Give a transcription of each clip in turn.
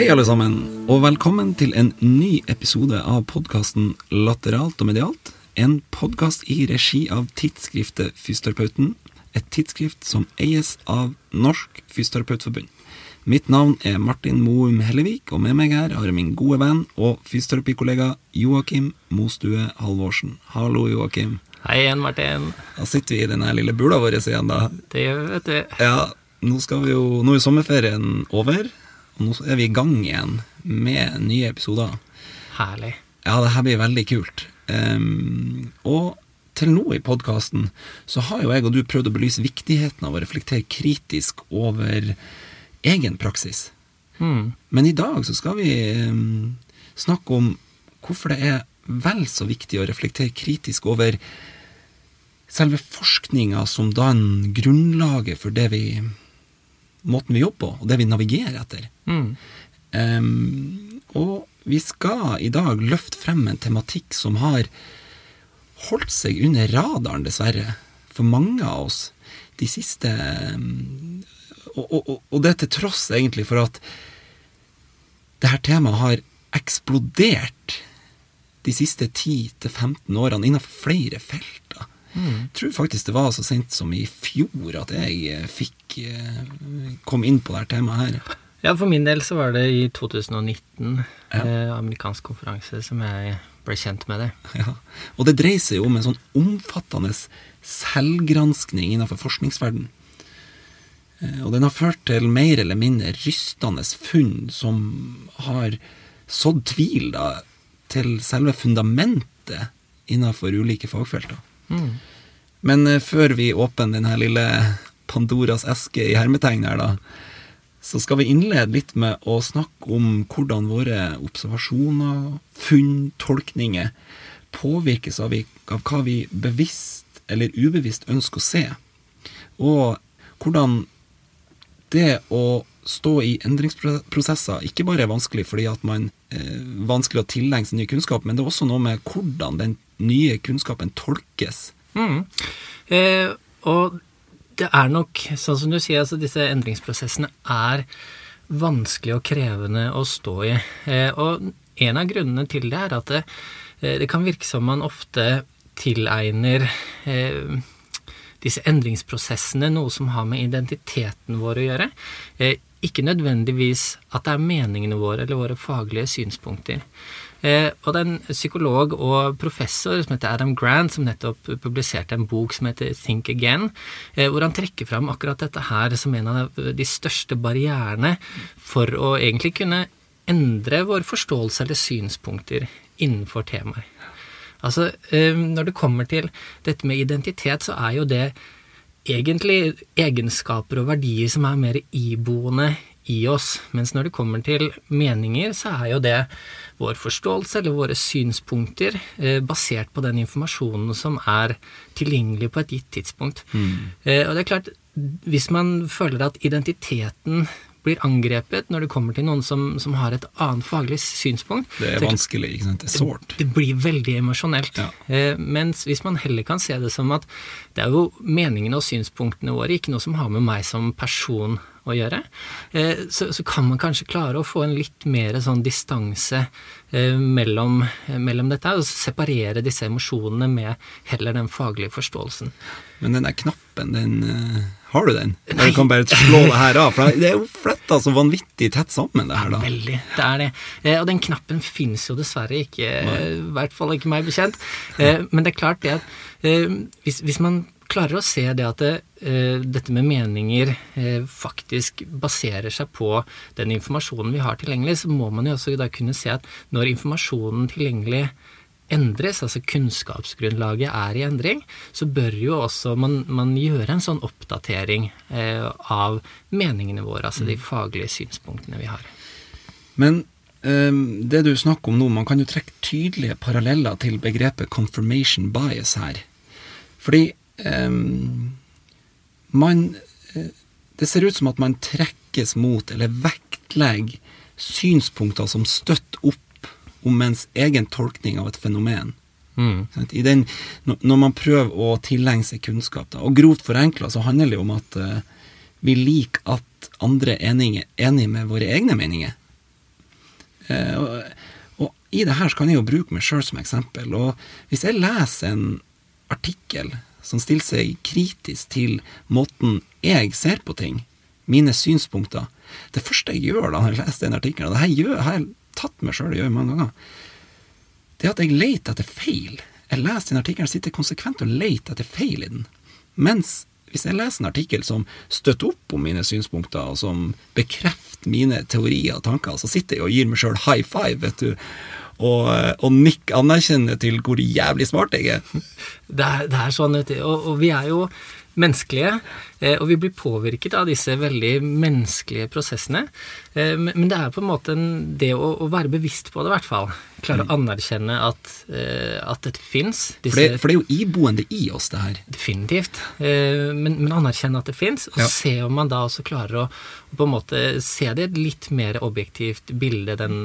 Hei, alle sammen, og velkommen til en ny episode av podkasten Lateralt og medialt. En podkast i regi av tidsskriftet Fysioterapeuten, et tidsskrift som eies av Norsk Fysioterapeutforbund. Mitt navn er Martin Moum Hellevik, og med meg her har jeg min gode venn og fysioterapikollega Joakim Mostue Halvorsen. Hallo, Joakim. Hei igjen, Martin. Da sitter vi i denne lille bula vår igjen, da. Det gjør vi, vet du. Ja, nå skal vi jo Nå er sommerferien over, nå er vi i gang igjen med nye episoder. Herlig. Ja, det her blir veldig kult. Um, og til nå i podkasten så har jo jeg og du prøvd å belyse viktigheten av å reflektere kritisk over egen praksis. Mm. Men i dag så skal vi um, snakke om hvorfor det er vel så viktig å reflektere kritisk over selve forskninga som danner grunnlaget for det vi måten vi jobber på, og det vi navigerer etter. Mm. Um, og vi skal i dag løfte frem en tematikk som har holdt seg under radaren, dessverre, for mange av oss de siste um, og, og, og, det til tross egentlig for at det her temaet har eksplodert de siste 10-15 årene innenfor flere Jeg tror faktisk det var så sent som i fjor at jeg eh, fikk eh, kom inn på dette temaet her. Ja, for min del så var det i 2019, Ja. eh, amerikansk konferanse, som jeg ble kjent med det. Ja. Og det dreier seg jo om en sånn omfattende selvgranskning innenfor forskningsverden. Eh, Og den har ført til mer eller mindre rystende funn som har sådd tvil da, til selve fundamentet innenfor ulike fagfelter. Men eh, før vi åpner denne lille Pandoras eske i hermetegn her, da, så skal vi innlede litt med å snakke om hvordan våre observasjoner, funn, tolkninger påvirkes av, vi, av hva vi bevisst eller ubevisst ønsker å se. Og hvordan det å stå i endringsprosesser ikke bare er vanskelig fordi at man eh, vanskelig å tilegne seg ny kunnskap, men det er også noe med hvordan den nye kunnskapen tolkes. Mm. Eh, og det er nok, sånn som du sier, altså disse endringsprosessene er vanskelig og krevende å stå i. Eh, og en av grunnene til det er at det, eh, det kan virke som man ofte tilegner eh, disse endringsprosessene noe som har med identiteten vår å gjøre. Eh, ikke nødvendigvis at det er meningene våre eller våre faglige synspunkter. Eh, og det er en psykolog og professor som heter Adam Grant, som nettopp publiserte en bok som heter Think Again, eh, hvor han trekker fram akkurat dette her som en av de største barrierene for å egentlig kunne endre vår forståelse eller synspunkter innenfor temaer. Altså, eh, når det kommer til dette med identitet, så er jo det egentlig egenskaper og verdier som er mer iboende i oss. Mens når det kommer til meninger, så er jo det vår forståelse eller våre synspunkter eh, basert på den informasjonen som er tilgjengelig på et gitt tidspunkt. Eh, og det er klart, hvis man føler at identiteten blir angrepet når det kommer til noen som, som har et annet faglig synspunkt Det er vanskelig, ikke sant? Det er sårt. det blir veldig emosjonelt. Ja. Eh, mens hvis man heller kan se det som at det er jo meningene og synspunktene våre, ikke noe som har med meg som person å gjøre, eh, så, så kan man kanskje klare å få en litt mer sånn distanse eh, mellom, mellom dette, og separere disse emosjonene med heller den faglige forståelsen. Men den der knappen, den eh, Har du den? Du kan bare slå det her av? For det er jo fletta så vanvittig tett sammen, det her, da. Veldig. Det er det. Eh, og den knappen finnes jo dessverre ikke, Nei. i hvert fall ikke meg bekjent. Eh, men det er klart det at eh, hvis, hvis man klarer å se det at det, eh, dette med meninger eh, faktisk baserer seg på den informasjonen vi har tilgjengelig, så må man jo også da kunne se at når informasjonen tilgjengelig endres, altså kunnskapsgrunnlaget er i endring, så bør jo også man, man gjøre en sånn oppdatering eh, av meningene våre, altså de faglige synspunktene vi har. Men eh, det du snakker om nå, man kan jo trekke tydelige paralleller til begrepet confirmation bias her. Fordi eh, man eh, Det ser ut som at man trekkes mot, eller vektlegger, synspunkter som støtter om ens egen tolkning av et fenomen. Mm. I den, når man prøver å tilegne seg kunnskap, da, og grovt forenkla, så handler det om at uh, vi liker at andre er enige med våre egne meninger. Uh, og, og, i det her så kan jeg jo bruke meg sjøl som eksempel. Og hvis jeg leser en artikkel som stiller seg kritisk til måten jeg ser på ting, mine synspunkter Det første jeg gjør da når jeg leser den artikkelen, og det her gjør, her tatt meg sjøl i å gjøre mange ganger, det er at jeg leter etter feil. Jeg leser den artikkelen, sitter konsekvent og leter etter feil i den. Mens hvis jeg leser en artikkel som støtter opp om mine synspunkter, og som bekrefter mine teorier og tanker, så sitter jeg og gir meg sjøl high five, vet du, og, og nikk anerkjennende til hvor jævlig smart jeg er. Det er, det er sånn, vet du. Og, og vi er jo menneskelige, eh, og vi blir påvirket av disse veldig menneskelige prosessene. Eh, men det er på en måte det å, være bevisst på det, i hvert fall. Klare å mm. anerkjenne at, eh, at dette fins. For, det, for det er jo iboende i oss, det her. Definitivt. Men, men anerkjenne at det fins, og ja. se om man da også klarer å, på en måte se det i et litt mer objektivt bilde, den,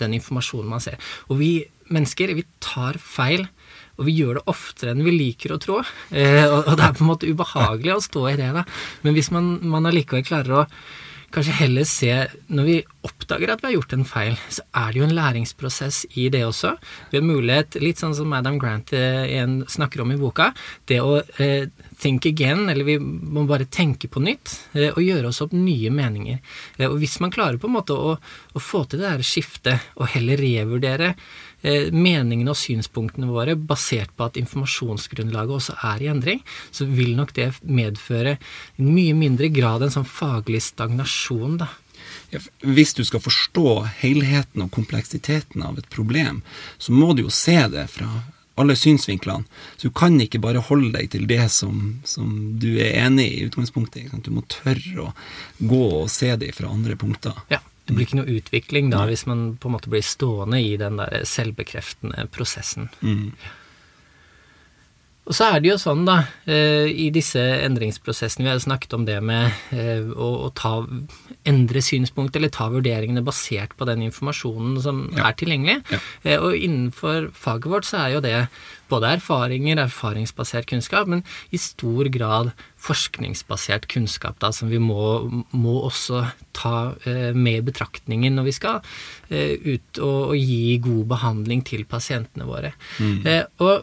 den informasjonen man ser. Og vi mennesker, vi tar feil og vi gjør det oftere enn vi liker å tro. Eh, og, det er på en måte ubehagelig å stå i det, da. Men hvis man, man allikevel klarer å kanskje heller se Når vi oppdager at vi har gjort en feil, så er det jo en læringsprosess i det også. Vi har mulighet, litt sånn som Madam Grant eh, snakker om i boka, det å eh, think again, eller vi må bare tenke på nytt, eh, og gjøre oss opp nye meninger. Eh, og hvis man klarer på en måte å, å få til det her skiftet, og heller revurdere meningene og synspunktene våre basert på at informasjonsgrunnlaget også er i endring, så vil nok det medføre en mye mindre grad en sånn faglig stagnasjon, da. Hvis du skal forstå helheten og kompleksiteten av et problem, så må du jo se det fra alle synsvinklene. Så du kan ikke bare holde deg til det som, som du er enig i i utgangspunktet. Du må tørre å gå og se det fra andre punkter. Ja. Det blir ikke noe utvikling da, hvis man på en måte blir stående i den der selvbekreftende prosessen. Mm. Og så er det jo sånn, da, eh, i disse endringsprosessene Vi har snakket om det med eh, å, ta, endre synspunkt eller ta vurderingene basert på den informasjonen som ja. er tilgjengelig. Ja. Eh, og innenfor faget vårt så er jo det både erfaringer, erfaringsbasert kunnskap, men i stor grad forskningsbasert kunnskap da, som vi må, må også ta med i betraktningen når vi skal ut og, og, gi god behandling til pasientene våre. Mm. og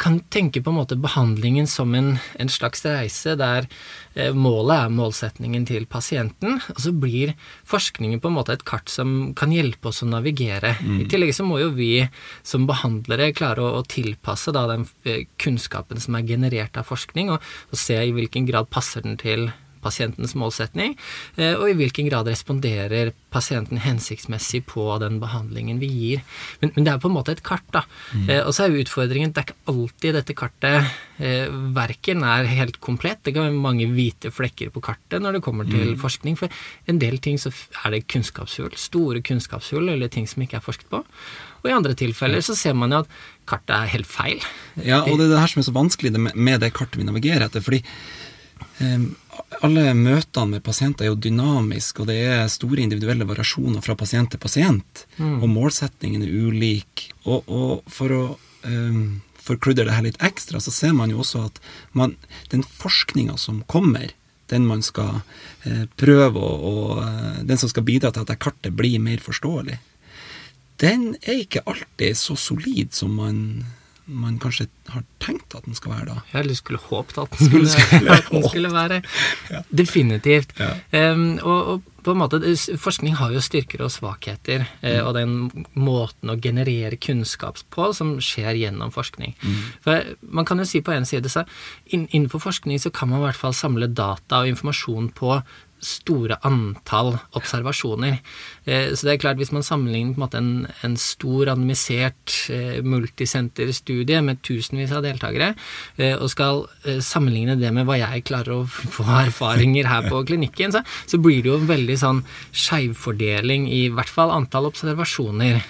kan tenke på en måte behandlingen som en, en slags reise der eh, målet er målsetningen til pasienten, og så blir forskningen på en måte et kart som kan hjelpe oss å navigere. Mm. I tillegg så må jo vi som behandlere klare å, å tilpasse da, den eh, kunnskapen som er generert av forskning, og, og se i hvilken grad passer den til pasientens målsetning, eh, og i hvilken grad responderer pasienten hensiktsmessig på den behandlingen vi gir. Men, men det er på en måte et kart, da. Mm. Eh, og så er utfordringen det er ikke alltid dette kartet eh, verken er helt komplett. Det kan være mange hvite flekker på kartet når det kommer til mm. forskning. For en del ting så er det kunnskapshull. Store kunnskapshull eller ting som ikke er forsket på. Og i andre tilfeller så ser man jo at kartet er helt feil. Ja, og det er det her som er så vanskelig med det kartet vi navigerer etter. fordi alle møtene med pasienter er jo dynamiske, og det er store individuelle variasjoner fra pasient til pasient. Mm. Og målsettingen er ulik. Og, og for å um, forkludre det her litt ekstra, så ser man jo også at man, den forskninga som kommer, den man skal uh, prøve og, uh, Den som skal bidra til at det kartet blir mer forståelig, den er ikke alltid så solid som man man kanskje har tenkt at den skal være da. Ja, eller skulle håpet at den skulle, skulle, at den skulle være. Ja. Definitivt. Ja. Um, og, og, på en måte, Forskning har jo styrker og svakheter, eh, mm. og den måten å generere kunnskap på som skjer gjennom forskning. Mm. For Man kan jo si på en side så innenfor forskning så kan man i hvert fall samle data og informasjon på store antall observasjoner. Eh, så det er klart, hvis man sammenligner på en, måte en, en stor anonymisert eh, multisenterstudie med tusenvis av deltakere, eh, og skal sammenligne det med hva jeg klarer å få erfaringer her på klinikken, så, så blir det jo en veldig sånn skjevfordeling i hvert fall antall observasjoner.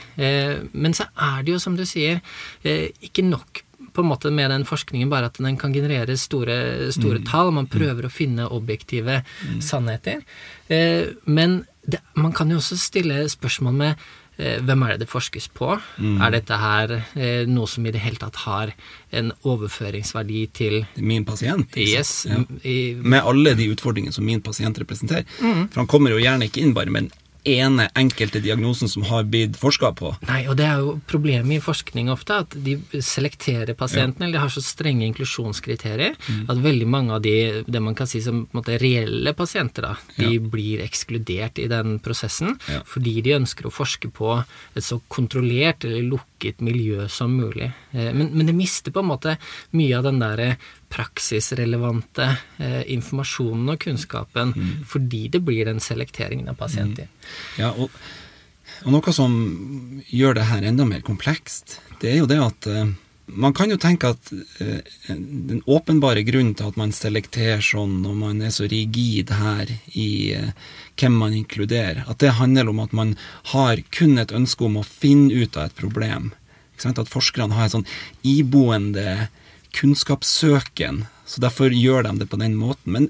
Men så er det jo, som du sier, ikke nok på en måte med den forskningen bare at den kan generere store, store mm. tall. Man prøver å finne objektive mm. sannheter. Eh, men det, man kan jo også stille spørsmål med eh, hvem er det det forskes på? Mm. Er dette her eh, noe som i det hele tatt har en overføringsverdi til Min pasient? Yes, ja. i, med alle de utfordringene som min pasient representerer. Mm. For han kommer jo gjerne ikke inn bare med en ene enkelte diagnosen som har blitt forska på. Nei, og det er jo problemet i forskning ofte, at de selekterer pasientene, eller de har så strenge inklusjonskriterier, at veldig mange av de det man kan si som måte, reelle pasienter, da, de Ja. blir ekskludert i den prosessen Ja. fordi de ønsker å forske på et så kontrollert eller lukket miljø som mulig. Eh, Men, men det mister på en måte mye av den der praksisrelevante eh, informasjonen og kunnskapen fordi det blir den selekteringen av pasienter. Ja, og, og noe som gjør det her enda mer komplekst, det er jo det at eh, man kan jo tenke at eh, den åpenbare grunnen til at man selekterer sånn, og man er så rigid her i eh, hvem man inkluderer, at det handler om at man har kun et ønske om å finne ut av et problem. At forskerne har en sånn iboende kunnskapssøken, så derfor gjør de det på den måten. Men,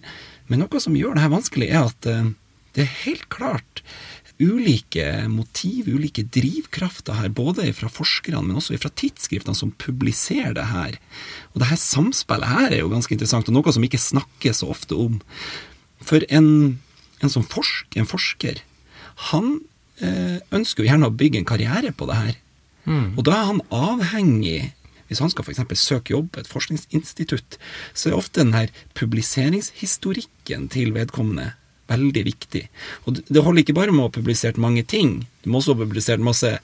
men noe som gjør det her vanskelig, er at eh, det er helt klart ulike motiv, ulike drivkrafter her, både fra forskerne, men også fra tidsskriftene som publiserer det her. Og det her samspillet her er jo ganske interessant, og noe som ikke snakkes så ofte om. For en, en som forsker, en forsker, han eh, ønsker jo gjerne å bygge en karriere på det her. Og da er han avhengig hvis han skal f.eks. søke jobb på et forskningsinstitutt, så er ofte den her publiseringshistorikken til vedkommende veldig viktig. Og det holder ikke bare med å ha publisert mange ting, du må også ha publisert masse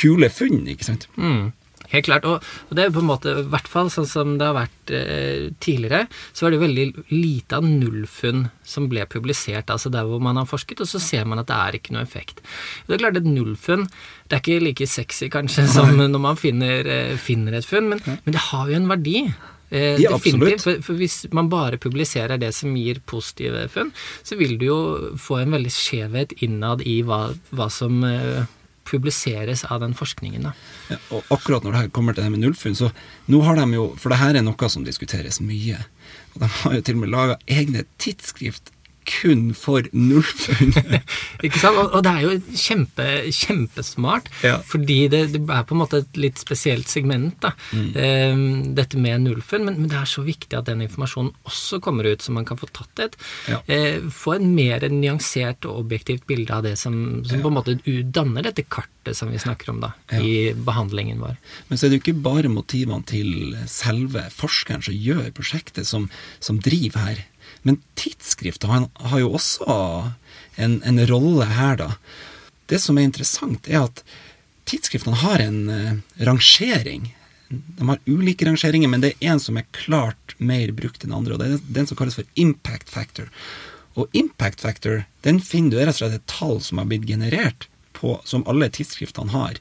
kule funn, ikke sant? Mm, helt klart. Og, det er på en måte, i hvert fall sånn som det har vært eh, tidligere, så er det veldig lite av nullfunn som ble publisert, altså der hvor man har forsket, og så ser man at det er ikke noe effekt. Det er klart et nullfunn, det er ikke like sexy kanskje som når man finner, eh, finner et funn, men, men det har jo en verdi. Eh, Ja, definitivt. For, for hvis man bare publiserer det som gir positive funn, så vil du jo få en veldig skjevhet innad i hva, hva som eh, publiseres av den forskningen. Da. Ja, og akkurat når det her kommer til det med nullfunn, så nå har de jo For det her er noe som diskuteres mye. Og de har jo til og med laga egne tidsskrift kun for nullfunn. Ikke sant? Og, og det er jo kjempe, kjempesmart, Ja. fordi det, det er på en måte et litt spesielt segment, da. Eh, dette med nullfunn, men, men det er så viktig at den informasjonen også kommer ut, så man kan få tatt et Ja. eh, Få en mer nyansert og objektivt bilde av det som, som på en måte danner dette kartet som vi snakker om da, Ja. i behandlingen vår. Men så er det jo ikke bare motivene til selve forskeren som gjør prosjektet, som, som driver her. Men tidsskriftet har, jo også en, en rolle her, da. Det som er interessant, er at tidsskriftene har en uh, rangering. De har ulike rangeringer, men det er en som er klart mer brukt enn andre, og det er den som kalles for impact factor. Og impact factor, den finner du rett og slett et tall som har blitt generert, på, som alle tidsskriftene har.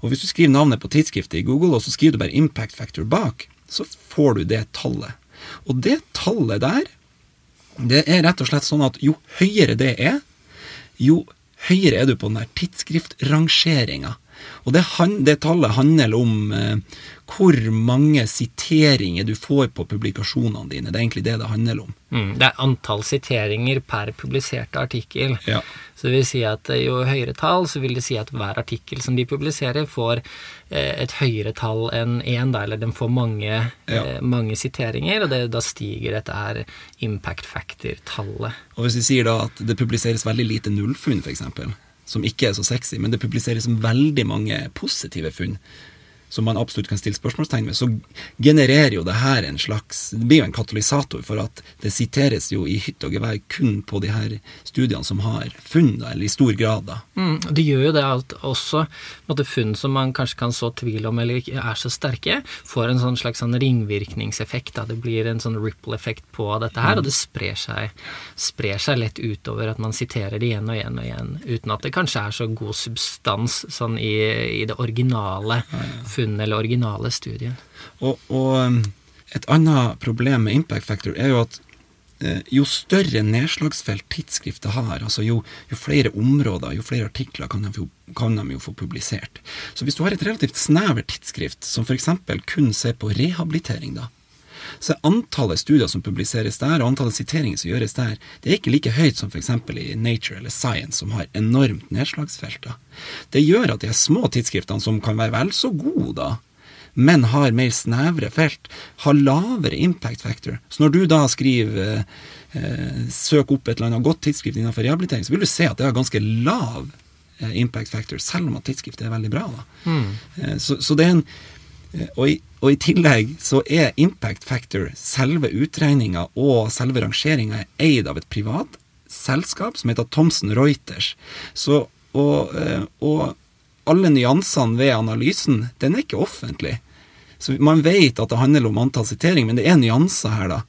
Og hvis du skriver navnet på tidsskriftet i Google, og så skriver du bare impact factor bak, så får du det tallet. Og det tallet der, det er rett og slett sånn at jo høyere det er, jo høyere er du på den der tidsskriftrangeringa. Og det, det tallet handler om eh, hvor mange siteringer du får på publikasjonene dine. Det er egentlig det det handler om. Mm, det er antall siteringer per publiserte artikkel. Ja. Så det vil si at eh, jo høyere tall, så vil det si at hver artikkel som de publiserer, får eh, et høyere tall enn én, da, eller den får mange, Ja. eh, mange siteringer, og det, da stiger dette her impact factor-tallet. Og hvis vi sier da at det publiseres veldig lite nullfunn, f.eks., som ikke er så sexy, men det publiseres veldig mange positive funn, som man absolutt kan stille spørsmålstegn ved, så genererer jo det her en slags Det blir jo en katalysator for at det siteres jo i hytt og gevær kun på de her studiene som har funn, eller i stor grad, da. Mm, det gjør jo det at også måtte, funn som man kanskje kan så tvil om eller ikke er så sterke, får en sånn slags sånn ringvirkningseffekt. Da. Det blir en sånn ripple-effekt på dette her, og det sprer seg, sprer seg lett utover at man siterer det igjen og igjen og igjen, uten at det kanskje er så god substans sånn i, i det originale funnet eller originale studien. Og, og um, et annet problem med impact factor er jo at eh, jo større nedslagsfelt tidsskriftet har, altså jo, jo flere områder, jo flere artikler kan de, få, kan de jo få publisert. Så hvis du har et relativt snevert tidsskrift, som f.eks. kun ser på rehabilitering, da, så er antallet studier som publiseres der, og antallet siteringer som gjøres der, det er ikke like høyt som f.eks. i Nature eller Science, som har enormt nedslagsfelt. Det gjør at de små tidsskriftene, som kan være vel så gode, da, men har mer snevre felt, har lavere impact factor. Så når du da skriver eh, søk opp et eller annet godt tidsskrift innenfor rehabilitering, så vil du se at det har ganske lav eh, impact factor, selv om at tidsskriftet er veldig bra. da. Mm. Eh, så, så det er en eh, og i, og i tillegg så er impact factor, selve utregninga og selve rangeringa, eid av et privat selskap som heter Thomson Reuters. Så, og, eh, og alle nyansene ved analysen, den er ikke offentlig. Så man vet at det handler om antall siteringer, men det er nyanser her, da.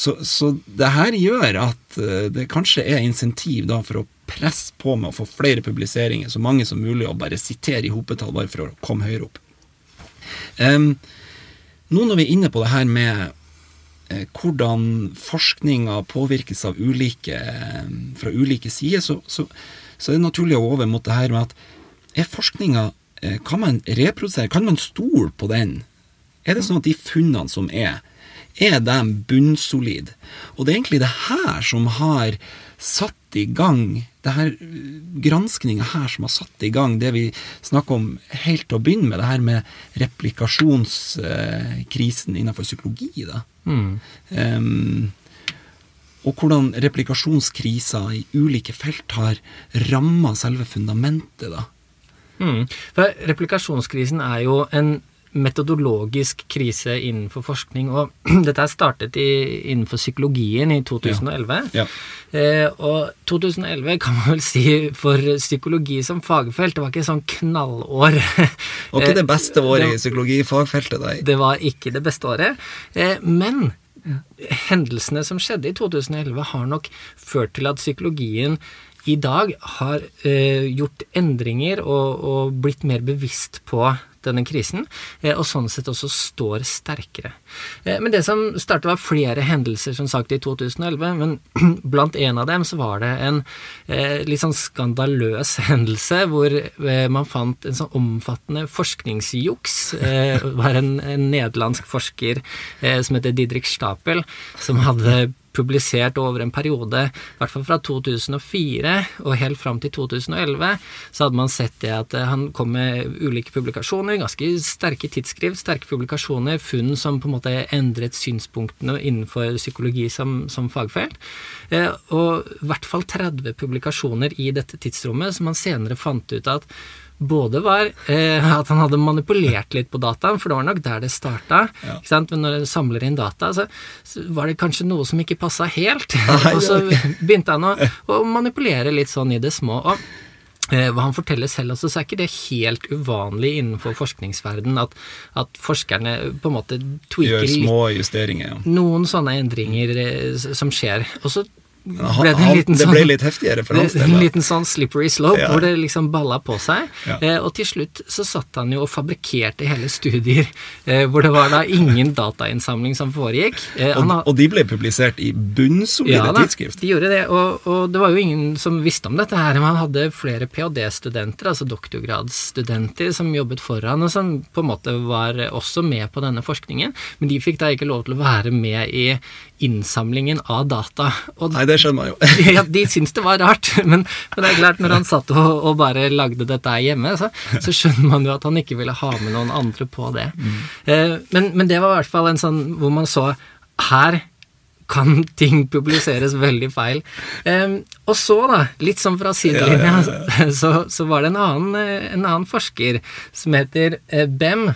Så, så det her gjør at eh, det kanskje er insentiv da for å presse på med å få flere publiseringer, så mange som mulig, og bare sitere i hopetall bare for å komme høyere opp. Um, nå når vi er inne på det her med eh, hvordan forskninga påvirkes av ulike, fra ulike sider, så, så, så, er det naturlig å over mot det her med at er forskninga eh, Kan man reprodusere? Kan man stole på den? Er det sånn at de funnene som er, er de bunnsolide? Og det er egentlig det her som har satt i gang det her granskninga her som har satt i gang det vi snakker om helt til å begynne med, det her med replikasjonskrisen innenfor psykologi. da. Mm. Um, og hvordan replikasjonskrisa i ulike felt har ramma selve fundamentet, da. Mm. For replikasjonskrisen er jo en metodologisk krise innenfor forskning. Og dette er startet i, innenfor psykologien i 2011. Ja. Eh, og 2011 kan man vel si for psykologi som fagfelt, det var ikke sånn knallår. Det var ikke det beste året i psykologifagfeltet, nei. Det var ikke det beste året. Eh, men hendelsene som skjedde i 2011, har nok ført til at psykologien i dag har eh, gjort endringer og, og blitt mer bevisst på denne krisen, eh, og sånn sett også står sterkere. Eh, men det som startet var flere hendelser, som sagt, i 2011, men blant en av dem så var det en eh, litt sånn skandaløs hendelse hvor man fant en sånn omfattende forskningsjuks. Det var en, en nederlandsk forsker som heter Didrik Stapel, som hadde publisert over en periode, i hvert fall fra 2004 og helt fram til 2011, så hadde man sett det at han kom med ulike publikasjoner, ganske sterke tidsskriv, sterke publikasjoner, funn som på en måte endret synspunktene innenfor psykologi som, som fagfelt. Eh, og i hvert fall 30 publikasjoner i dette tidsrommet som man senere fant ut at både var eh, at han hadde manipulert litt på dataen, for det var nok der det starta. Ja. Men når du samler inn data, så, så, var det kanskje noe som ikke passa helt. og så begynte han å, å, manipulere litt sånn i det små. og hva han forteller selv, altså, så er ikke det helt uvanlig innenfor forskningsverden at, at forskerne på en måte tweaker Gjør små justeringer. Ja. Noen sånne endringer eh, som skjer. Og så han, ble det, han, det sånn, ble litt heftigere for hans del. En liten sånn slippery slope ja. hvor det liksom balla på seg. Ja. Eh, og til slutt så satt han jo og fabrikkerte hele studier eh, hvor det var da ingen datainnsamling som foregikk. Eh, og, og, de ble publisert i bunnsolide ja, tidsskrift? de gjorde det. Og, og, det var jo ingen som visste om dette her. Men han hadde flere ph.d.-studenter, altså doktorgradsstudenter, som jobbet foran, og som på en måte var også med på denne forskningen. Men de fikk da ikke lov til å være med i innsamlingen av data. Og Nei, det skjønner man jo. ja, De syntes det var rart, men, men, det er klart, når han satt og, og bare lagde dette hjemme, så, så, skjønner man jo at han ikke ville ha med noen andre på det. Mm. Eh, men, men, det var i hvert fall en sånn hvor man så her kan ting publiseres veldig feil. Eh, og så, da, litt sånn fra sidelinja, ja, ja, ja. så, så, var det en annen, en annen forsker som heter eh, Bem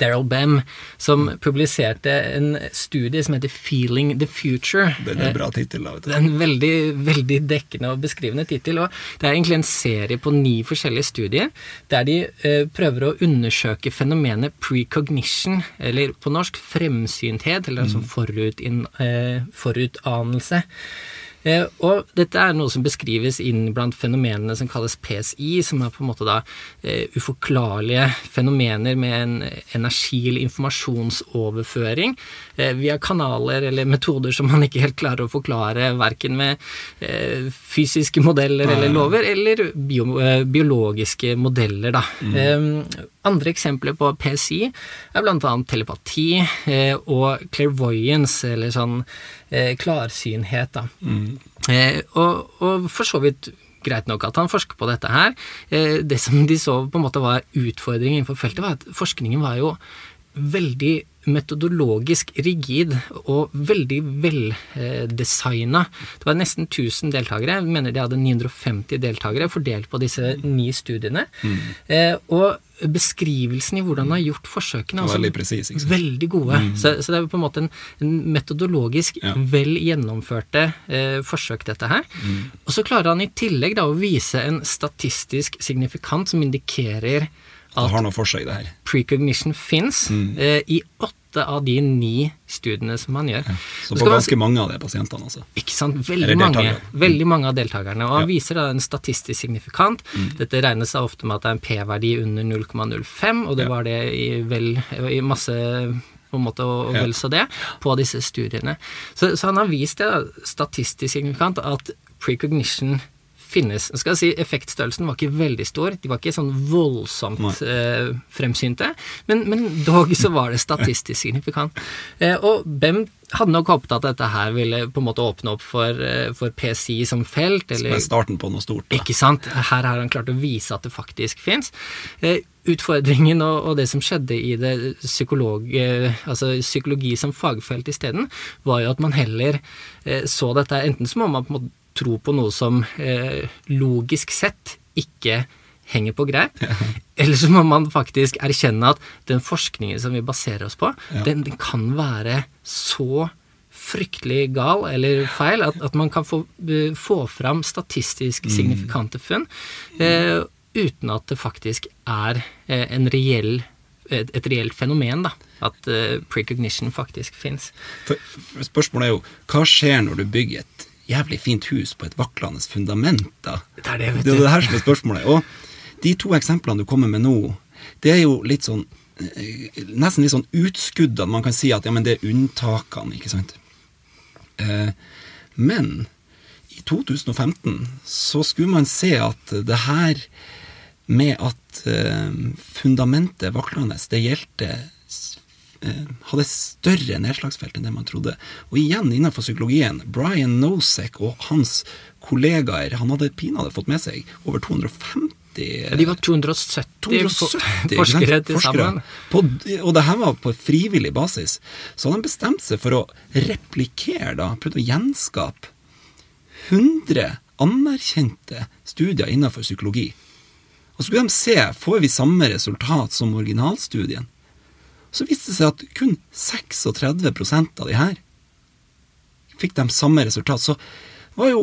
Daryl Bem, som publiserte en studie som heter 'Feeling the Future'. Det er en bra tittel, da. vet du. Det er en veldig, veldig dekkende og beskrivende tittel. og Det er egentlig en serie på ni forskjellige studier der de eh, prøver å undersøke fenomenet precognition, eller på norsk fremsynthet, eller altså mm. eh, forutanelse. Eh, og dette er noe som beskrives inn blant fenomenene som kalles PSI, som er på en måte da eh, uforklarlige fenomener med en energi- eller informasjonsoverføring eh, via kanaler eller metoder som man ikke helt klarer å forklare, verken med fysiske modeller eller lover, eller bio, biologiske modeller, da. Mm. Andre eksempler på PSI er blant annet telepati og clairvoyance, eller sånn klarsynhet, da. Mm. Eh, og, og, for så vidt greit nok at han forsker på dette her. Eh, det som de så på en måte var utfordringen innenfor feltet, var at forskningen var jo veldig metodologisk rigid og veldig veldesigna. Det var nesten 1000 deltakere. Jeg mener de hadde 950 deltakere fordelt på disse ni studiene. Mm. Eh, og beskrivelsen i hvordan de har gjort forsøkene Veldig precis. Veldig gode. Så, så det er på en måte en, en metodologisk Ja. vel gjennomførte eh, forsøk, dette her. Og så klarer han i tillegg da å vise en statistisk signifikant som indikerer Det at har noe for seg, det her. precognition fins Mm. eh, i åtte av de ni studiene som han gjør. Så Så på ganske man mange av de pasientene, altså. ikke sant? Veldig mange. Mm. veldig mange av deltakerne. Og han Ja. Mm. viser da en statistisk signifikant. Dette regnes da ofte med at det er en P-verdi under 0,05, og det Ja. var det i, vel, i masse på en måte og vel så det, på disse studiene. Så, så han har vist det da, statistisk signifikant at precognition finnes. Jeg skal si Effektstørrelsen var ikke veldig stor, de var ikke sånn voldsomt eh, fremsynte, men, men dog så var det statistisk signifikant. Eh, og Bem hadde nok håpet at dette her ville på en måte åpne opp for, eh, for PCI som felt, Som er starten på noe stort. Da. ikke sant? Her har han klart å vise at det faktisk fins. Eh, utfordringen og, og det som skjedde i det psykolog, eh, altså psykologi som fagfelt isteden, var jo at man heller så dette enten så må man på en måte tro på noe som eh, logisk sett ikke henger på greip, eller så må man faktisk erkjenne at den forskningen som vi baserer oss på, Ja. den, den kan være så fryktelig gal eller feil at, at man kan få, eh, få fram statistisk signifikante funn eh, uten at det faktisk er eh, en reell et, et reelt fenomen, da. At uh, precognition faktisk fins. Spørsmålet er jo, hva skjer når du bygger et jævlig fint hus på et vaklende fundament, da? Det er det, vet du. Det er det her som er spørsmålet. Og de to eksemplene du kommer med nå, det er jo litt sånn eh, Nesten litt sånn utskuddene. Man kan si at ja, men det er unntakene, ikke sant. Eh, men i 2015 så skulle man se at det her med at eh, fundamentet vaklende, det gjeldte hadde større nedslagsfelt enn det man trodde. Og igjen innenfor psykologien, Brian Nosek og hans kollegaer, han hadde pinadø fått med seg over 250 Ja, De var 270, 270 ikke forskere til sammen. På, og det her var på frivillig basis. Så hadde de bestemt seg for å replikere, da, prøvd å gjenskape 100 anerkjente studier innenfor psykologi. Og så skulle de se får vi samme resultat som originalstudien. Så viste det seg at kun 36% av de her fikk de samme resultat. Så var jo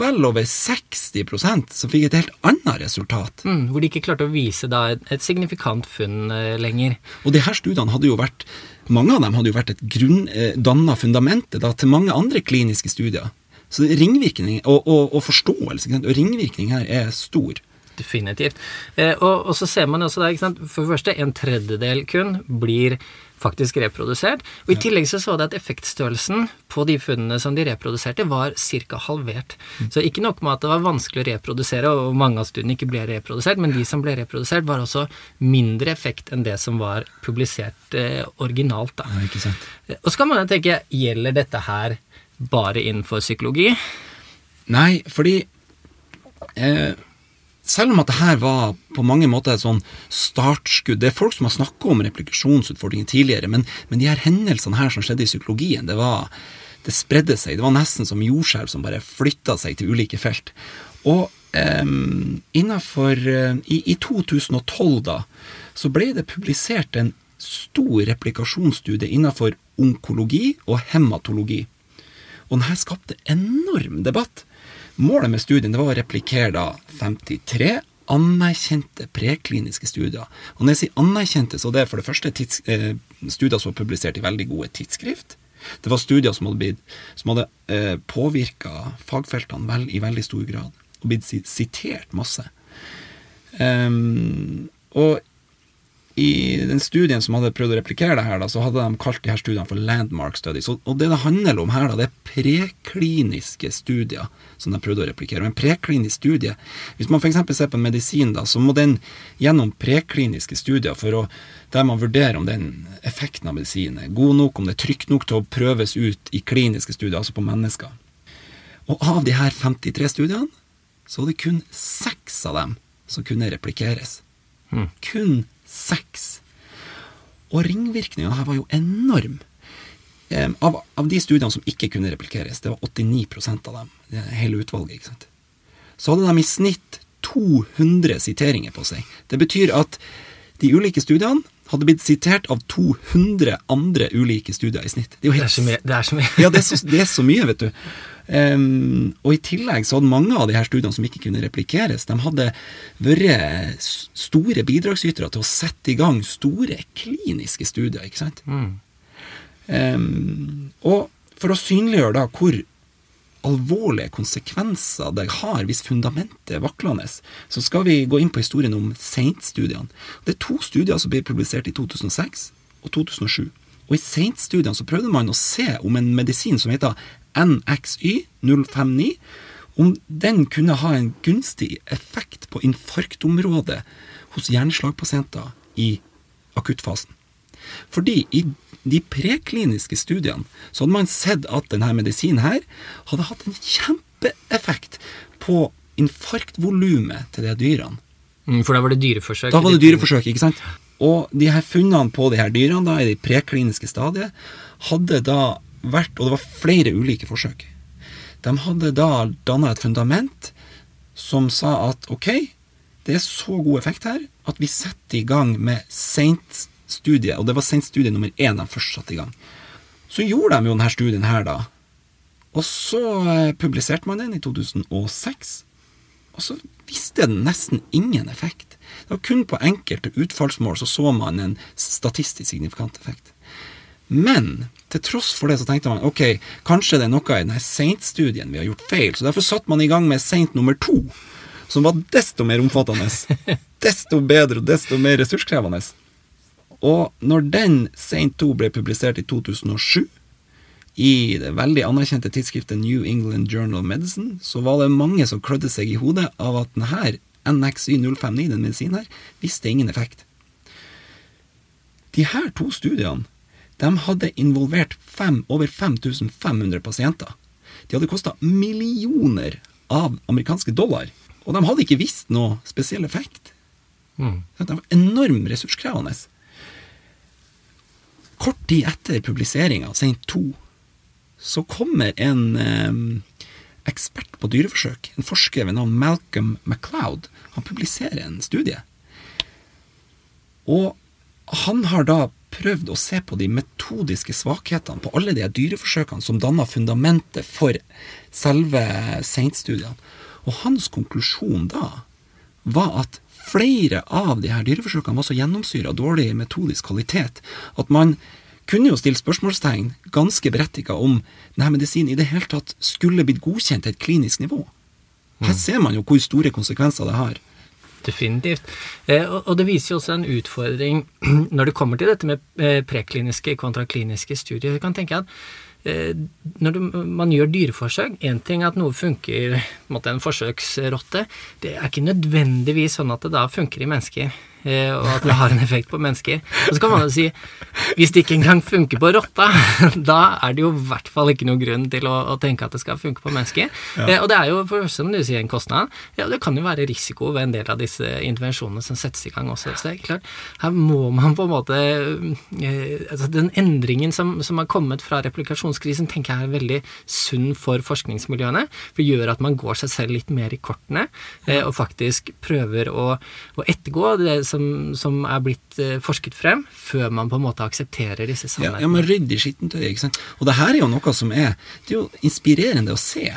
vel over 60% som fikk et helt annet resultat. Mm, hvor de ikke klarte å vise da et, signifikant funn eh, lenger. Og de her studiene hadde jo vært Mange av dem hadde jo vært et danna fundamentet da, til mange andre kliniske studier. Så ringvirkning og, og, og forståelse og ringvirkning her er stor. Definitivt. Eh, og, og så ser man også der, ikke sant, for det første, en tredjedel kun blir faktisk reprodusert. Og i tillegg så så det at effektstørrelsen på de funnene som de reproduserte, var ca. halvert. Så ikke nok med at det var vanskelig å reprodusere, og mange av studiene ikke ble reprodusert, men de som ble reprodusert, var også mindre effekt enn det som var publisert eh, originalt. da. Ja, ikke sant? Eh, Og så kan man tenke, gjelder dette her bare innenfor psykologi? Nei, fordi eh, selv om at det her var på mange måter et sånn startskudd Det er folk som har snakka om replikasjonsutfordringer tidligere, men, men de her hendelsene her som skjedde i psykologien, det var det spredde seg. Det var nesten som jordskjelv som bare flytta seg til ulike felt. Og um, innenfor, eh, i, I 2012, da, så ble det publisert en stor replikasjonsstudie innenfor onkologi og hematologi. Og denne skapte enorm debatt. Målet med studien det var å replikere da 53 anerkjente prekliniske studier. Og når jeg sier anerkjente, så det er for det første tids, eh, studier som var publisert i veldig gode tidsskrift. Det var studier som hadde, blitt, hadde eh, påvirka fagfeltene vel, i veldig stor grad, og blitt sitert masse. Um, og i den studien som hadde prøvd å replikere det her, da, så hadde de kalt de her studiene for landmark studies. Og, og det det handler om her, da, det er prekliniske studier som de prøvde å replikere. Men preklinisk studie Hvis man f.eks. ser på en medisin, da, så må den gjennom prekliniske studier for å, der man vurderer om den effekten av medisinen er god nok, om det er trygt nok til å prøves ut i kliniske studier, altså på mennesker. Og av de her 53 studiene, så var det kun seks av dem som kunne replikeres. Kun seks. Og ringvirkningene her var jo enorm. Av, av, de studiene som ikke kunne replikeres, det var 89% av dem, hele utvalget, ikke sant? så hadde de i snitt 200 siteringer på seg. Det betyr at de ulike studiene hadde blitt sitert av 200 andre ulike studier i snitt. Det er, helt, det er så mye. Det er så mye. ja, det er så, det er så mye, vet du. Um, og i tillegg så hadde mange av de her studiene som ikke kunne replikeres, de hadde vært store bidragsytere til å sette i gang store kliniske studier, ikke sant. Mm. Um, og for å synliggjøre da hvor alvorlige konsekvenser det har hvis fundamentet er vaklende, så skal vi gå inn på historien om Saint-studiene. Det er to studier som ble publisert i 2006 og 2007. Og I Saint-studiene så prøvde man å se om en medisin som heter NXY059, om den kunne ha en gunstig effekt på infarktområdet hos hjerneslagpasienter i akuttfasen. Fordi i de prekliniske studiene så hadde man sett at denne medisinen her hadde hatt en kjempeeffekt på infarktvolumet til de dyrene. Mm, for da var det dyreforsøk? Da var det dyreforsøk, ikke sant. Og de her funnene på de her dyrene da, i det prekliniske stadiet hadde da vært Og det var flere ulike forsøk. De hadde da danna et fundament som sa at ok, det er så god effekt her at vi setter i gang med seint studie, og det var seint studie nummer én de først satte i gang. Så gjorde de jo denne studien her, da. Og så eh, publiserte man den i 2006. Og så viste den nesten ingen effekt. Det var kun på enkelte utfallsmål så så man en statistisk signifikant effekt. Men til tross for det så tenkte man ok, kanskje det er noe i denne Saint-studien vi har gjort feil. Så derfor satte man i gang med Saint nummer to, som var desto mer omfattende. Desto bedre og desto mer ressurskrevende. Og når den Saint 2 ble publisert i 2007, i det veldig anerkjente tidsskriftet New England Journal of Medicine, så var det mange som klødde seg i hodet av at denne NXY059, den medisinen her, visste ingen effekt. De her to studiene de hadde involvert fem, over 5500 pasienter. De hadde kosta millioner av amerikanske dollar, og de hadde ikke visst noe spesiell effekt. Mm. De var enormt ressurskrevende. Kort tid etter publiseringa av to, 2 så kommer en eh, ekspert på dyreforsøk, en forsker ved navn Malcolm MacLeod. Han publiserer en studie. Og han har da prøvd å se på de metodiske svakhetene på alle de dyreforsøkene som danna fundamentet for selve Saint-studiene. Og hans konklusjon da var at flere av de her dyreforsøkene var så gjennomsyra dårlig metodisk kvalitet at man kunne jo stille spørsmålstegn, ganske berettiga, om denne medisinen i det hele tatt skulle blitt godkjent til et klinisk nivå. Her mm. ser man jo hvor store konsekvenser det har. Definitivt. Eh, og det viser jo også en utfordring når det kommer til dette med eh, prekliniske kontra kliniske studier. Du kan tenke at Eh, når man gjør dyreforsøk Én ting er at noe funker mot en forsøksrotte. Det er ikke nødvendigvis sånn at det da funker i mennesker. Eh, og at det har en effekt på mennesker. Og så kan man jo si hvis det ikke engang funker på rotta, da er det jo i hvert fall ikke noen grunn til å, å tenke at det skal funke på mennesker. Ja. Eh, og det er jo for som du sier en kostnad. Ja, det kan jo være risiko ved en del av disse intervensjonene som settes i gang også. Så det er klart, her må man på en måte altså Den endringen som, som har kommet fra replikasjonskrisen, tenker jeg er veldig sunn for forskningsmiljøene. For det gjør at man går seg selv litt mer i kortene, og faktisk prøver å, å ettergå det som, som er blitt uh, forsket frem, før man på en måte aksepterer disse sannhetene. Ja, ja, man rydder i skittentøyet, ikke sant. Og det her er jo noe som er Det er jo inspirerende å se.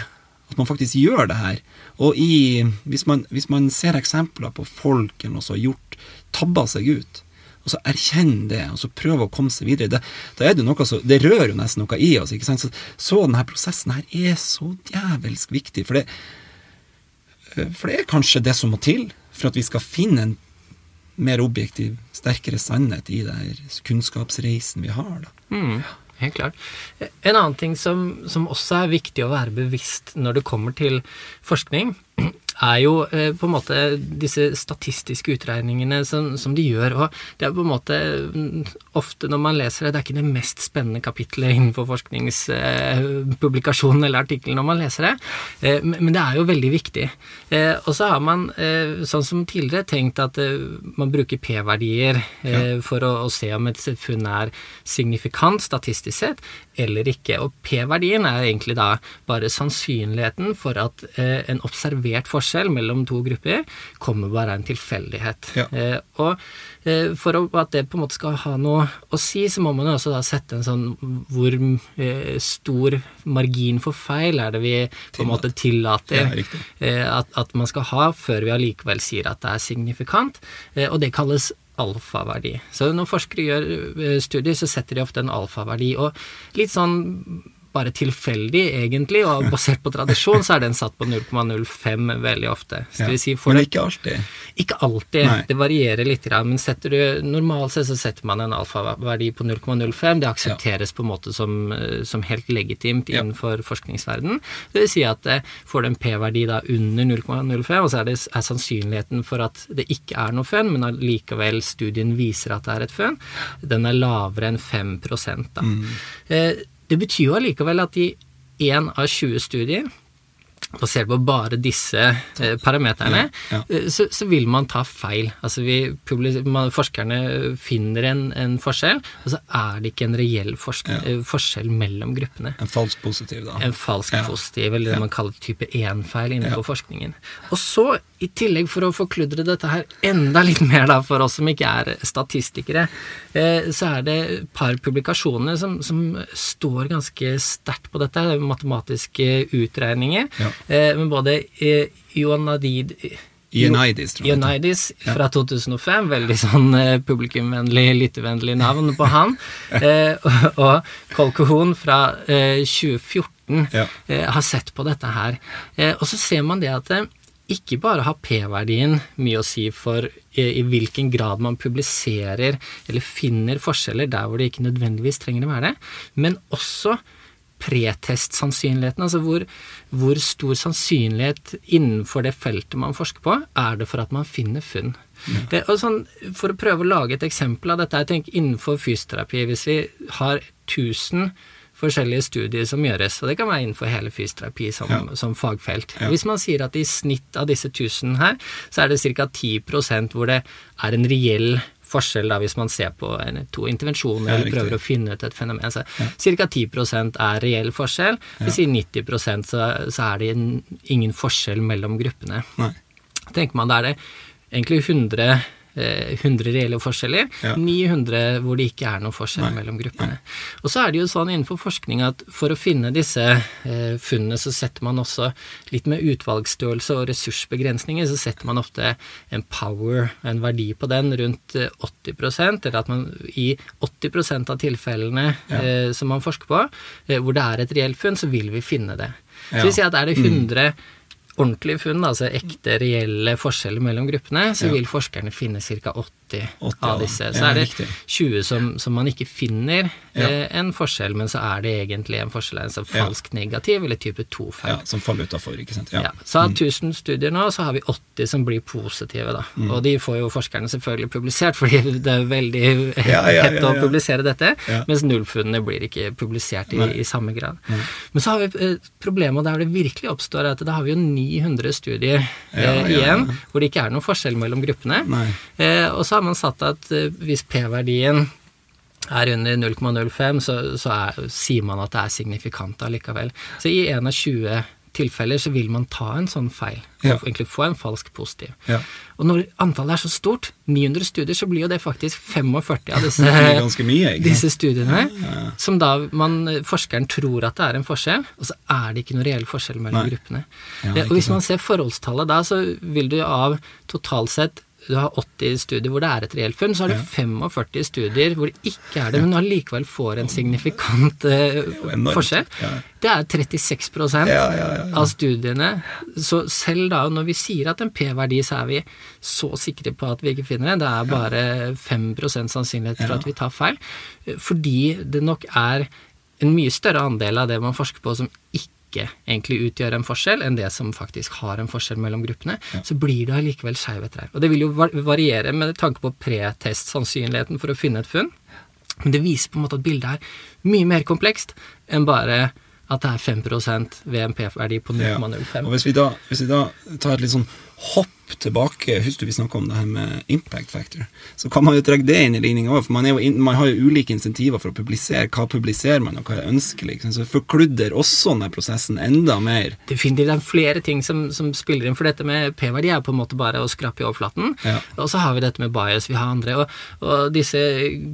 At man faktisk gjør det her. Og i, hvis, man, hvis man ser eksempler på folk eller noe som har gjort tabba seg ut, og så erkjenn det, og så prøve å komme seg videre. Det, da er det, noe så, det rører jo nesten noe i oss. ikke sant? Så, så denne prosessen her er så djevelsk viktig. For det, for det er kanskje det som må til for at vi skal finne en mer objektiv, sterkere sannhet i den kunnskapsreisen vi har. Da. Mm, helt klart. En annen ting som, som, også er viktig å være bevisst når det kommer til forskning, er jo eh, på en måte disse statistiske utregningene som, som, de gjør. Og det er på en måte mm, ofte når man leser det, det er ikke det mest spennende kapitlet innenfor forskningspublikasjonen eh, eller artikkelen når man leser det, eh, men det er jo veldig viktig. Og så har man, sånn som tidligere, tenkt at man bruker P-verdier ja. for å, å, se om et funn er signifikant statistisk sett eller ikke. Og P-verdien er egentlig da bare sannsynligheten for at en observert forskning forskjell mellom to grupper kommer bare av en tilfeldighet. Ja. Eh, og eh, for at det på en måte skal ha noe å si, så må man jo også da sette en sånn Hvor eh, stor margin for feil er det vi på en måte tillater ja, at, at, man skal ha, før vi allikevel sier at det er signifikant. og det kalles alfaverdi. Så når forskere gjør studier, så setter de ofte en alfaverdi. Og litt sånn bare tilfeldig, egentlig, og basert på tradisjon, så er den satt på 0,05 veldig ofte. Ja, si men ikke alltid? Ikke alltid. Nei. Det varierer litt. Men setter du normalt sett så setter man en alfaverdi på 0,05. Det aksepteres ja. på en måte som, som helt legitimt innenfor ja. forskningsverden. Det vil si at eh, får du en P-verdi da under 0,05, og så er, det, er sannsynligheten for at det ikke er noe funn, men allikevel studien viser at det er et funn, den er lavere enn 5 da. Mm. Eh, det betyr jo allikevel at i én av 20 studier basert på bare disse eh, parameterne, ja, ja. Eh, så, så, vil man ta feil. Altså vi, man, forskerne finner en, en, forskjell, og så er det ikke en reell ja. Eh, forskjell mellom gruppene. En falsk positiv, da. En falsk positiv, eller det man kaller type 1-feil innenfor forskningen. Og så, i tillegg for å forkludre dette her enda litt mer da, for oss som ikke er statistikere, eh, så er det et par publikasjoner som, som står ganske sterkt på dette, matematiske utregninger. Ja. Eh, men både eh, Ionadid Ioannidis, tror jeg. Ioannidis fra 2005. Veldig sånn eh, publikumvennlig, lyttevennlig navn på han. eh, og, og Kolkohon fra eh, 2014 ja. eh, har sett på dette her. Eh, og så ser man det at eh, ikke bare har P-verdien mye å si for i, i, hvilken grad man publiserer eller finner forskjeller der hvor det ikke nødvendigvis trenger å være det, men også pretestsannsynligheten, altså hvor, hvor, stor sannsynlighet innenfor det feltet man forsker på, er det for at man finner funn. Ja. og sånn, for å prøve å lage et eksempel av dette, jeg tenker innenfor fysioterapi, hvis vi har 1000 forskjellige studier som gjøres, og det kan være innenfor hele fysioterapi som, ja. som fagfelt. Ja. Hvis man sier at i snitt av disse 1000 her, så er det ca. 10% hvor det er en reell forskjell da hvis man ser på en, to intervensjoner ja, eller prøver å finne ut et fenomen. Så. Ca. 10 er reell forskjell. Ja. 90% så, så er det en, ingen forskjell mellom gruppene. Nei. Tenker man da er det egentlig 100 100 eh, reelle forskjeller, ja. 900 hvor det ikke er noen forskjell Nei. mellom gruppene. Nei. Og så er det jo sånn innenfor forskning at for å finne disse eh, funnene, så setter man også litt med utvalgsstørrelse og ressursbegrensninger, så setter man ofte en power, en verdi på den, rundt 80 eh, eller at man i 80 av tilfellene ja. eh, som man forsker på, hvor det er et reelt funn, så vil vi finne det. Så vi sier at er det 100 mm ordentlige funn, altså ekte, reelle forskjeller mellom gruppene, så vil forskerne finne ca. 80, 80, av disse. Så er det riktig. 20 som, som, man ikke finner ja. eh, en forskjell, men så er det egentlig en forskjell, en sånn falsk negativ eller type 2-feil. Ja, som faller utafor, ikke sant. Ja. Så av 1000 mm. studier nå, så har vi 80 som blir positive, da. Mm. Og de får jo forskerne selvfølgelig publisert, fordi det er veldig hett å publisere dette, mens nullfunnene blir ikke publisert i, i samme grad. Mm. Men så har vi problemet problem, og der det virkelig oppstår, at da har vi jo 900 studier eh, igjen, hvor det ikke er noen forskjell mellom gruppene. Eh, og så har man satt at eh, hvis P-verdien er under 0,05, så, så er, sier man at det er signifikant allikevel. Så i en av 20 tilfeller så vil man ta en sånn feil, ja. og egentlig få en falsk positiv. Ja. Og når antallet er så stort, 900 studier, så blir jo det faktisk 45 av disse, mye, disse studiene, ja, som da man, forskeren tror at det er en forskjell, og så er det ikke noe reell forskjell mellom Nei. gruppene. og hvis man ser forholdstallet da, så vil du av totalt sett du har 80 studier hvor det er et reelt funn, så har du 45 studier hvor det ikke er det, men allikevel får en signifikant uh, forskjell. Det er 36% av studiene. Så selv da når vi sier at en P-verdi, så er vi så sikre på at vi ikke finner det. Det er bare 5% sannsynlighet for at vi tar feil. Fordi det nok er en mye større andel av det man forsker på som ikke ikke egentlig utgjør en forskjell, enn det som faktisk har en forskjell mellom gruppene, så blir det allikevel skjevheter her. Og det vil jo variere med tanke på pretest-sannsynligheten for å finne et funn, men det viser på en måte at bildet er mye mer komplekst enn bare at det er 5% VMP-verdi på 0,05. Ja. Og hvis vi, da, hvis vi da tar et litt sånn hopp tilbake Husker du vi snakka om det her med impact factor? Så kan man jo trekke det inn i ligninga òg, for man, in, man, har jo ulike insentiver for å publisere. Hva publiserer man, og hva er ønskelig? Så forkludder også denne prosessen enda mer. Definitivt. Det er flere ting som, som spiller inn, for dette med P-verdi er på en måte bare å skrape i overflaten. Ja. Og så har vi dette med bias, vi har andre. Og, og disse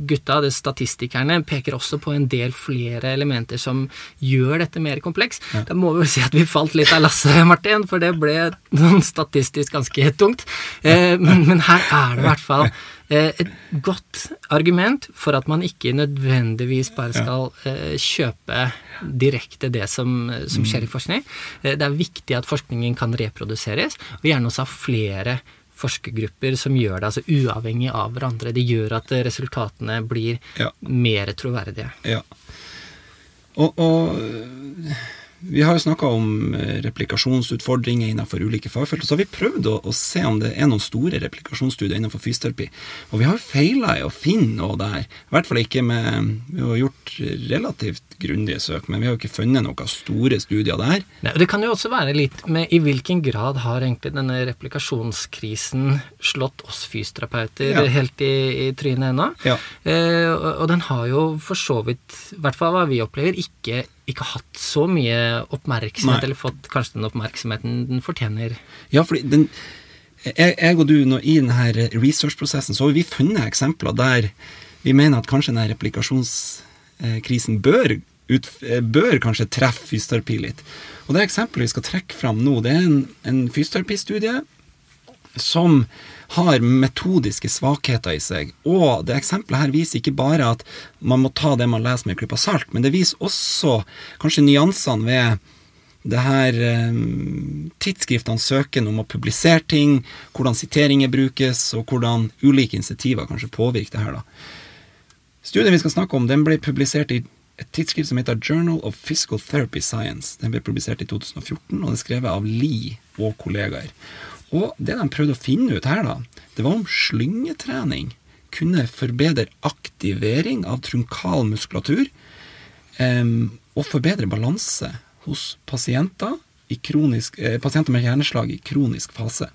gutta, de statistikerne, peker også på en del flere elementer som gjør dette mer kompleks. Ja. Da må vi vel si at vi falt litt av lasset, Martin, for det ble noen statistisk faktisk ganske tungt. Eh, men, men, her er det i hvert fall eh, et godt argument for at man ikke nødvendigvis bare skal eh, kjøpe direkte det som, som skjer i forskning. Det er viktig at forskningen kan reproduseres, og gjerne også ha flere forskergrupper som gjør det altså uavhengig av hverandre. Det gjør at resultatene blir ja. mer troverdige. Ja. Og, og vi har jo snakka om eh, replikasjonsutfordringer innenfor ulike fagfelt. og Så har vi prøvd å, å, se om det er noen store replikasjonsstudier innenfor fysioterapi. Og vi har feila i å finne noe der. I hvert fall ikke med Vi har gjort relativt grundige søk, men vi har jo ikke funnet noen store studier der. Nei, og det kan jo også være litt med i hvilken grad har egentlig denne replikasjonskrisen slått oss fysioterapeuter ja. helt i, i trynet ennå? Ja. Eh, og, og den har jo for så vidt, i hvert fall hva vi opplever, ikke ikke hatt så mye oppmerksomhet, Nei. eller fått kanskje den oppmerksomheten den fortjener. Ja, fordi den, jeg, jeg, og du, nå, i denne researchprosessen, så har vi funnet eksempler der vi mener at kanskje denne replikasjonskrisen bør, ut, bør kanskje treffe fysioterapi litt. Og det eksempelet vi skal trekke fram nå, det er en, en fysioterapistudie som har metodiske svakheter i seg. Og det eksempelet her viser ikke bare at man må ta det man leser med en klype salt, men det viser også kanskje nyansene ved det her um, tidsskriftene søker om å publisere ting, hvordan siteringer brukes, og hvordan ulike initiativer kanskje påvirker det her. da. Studien vi skal snakke om, den ble publisert i et tidsskrift som heter Journal of Physical Therapy Science. Den ble publisert i 2014, og det er skrevet av Lee og kollegaer. Og det de prøvde å finne ut her, da, det var om slyngetrening kunne forbedre aktivering av trunkal muskulatur um, og forbedre balanse hos pasienter, kronisk, eh, pasienter med hjerneslag i kronisk fase.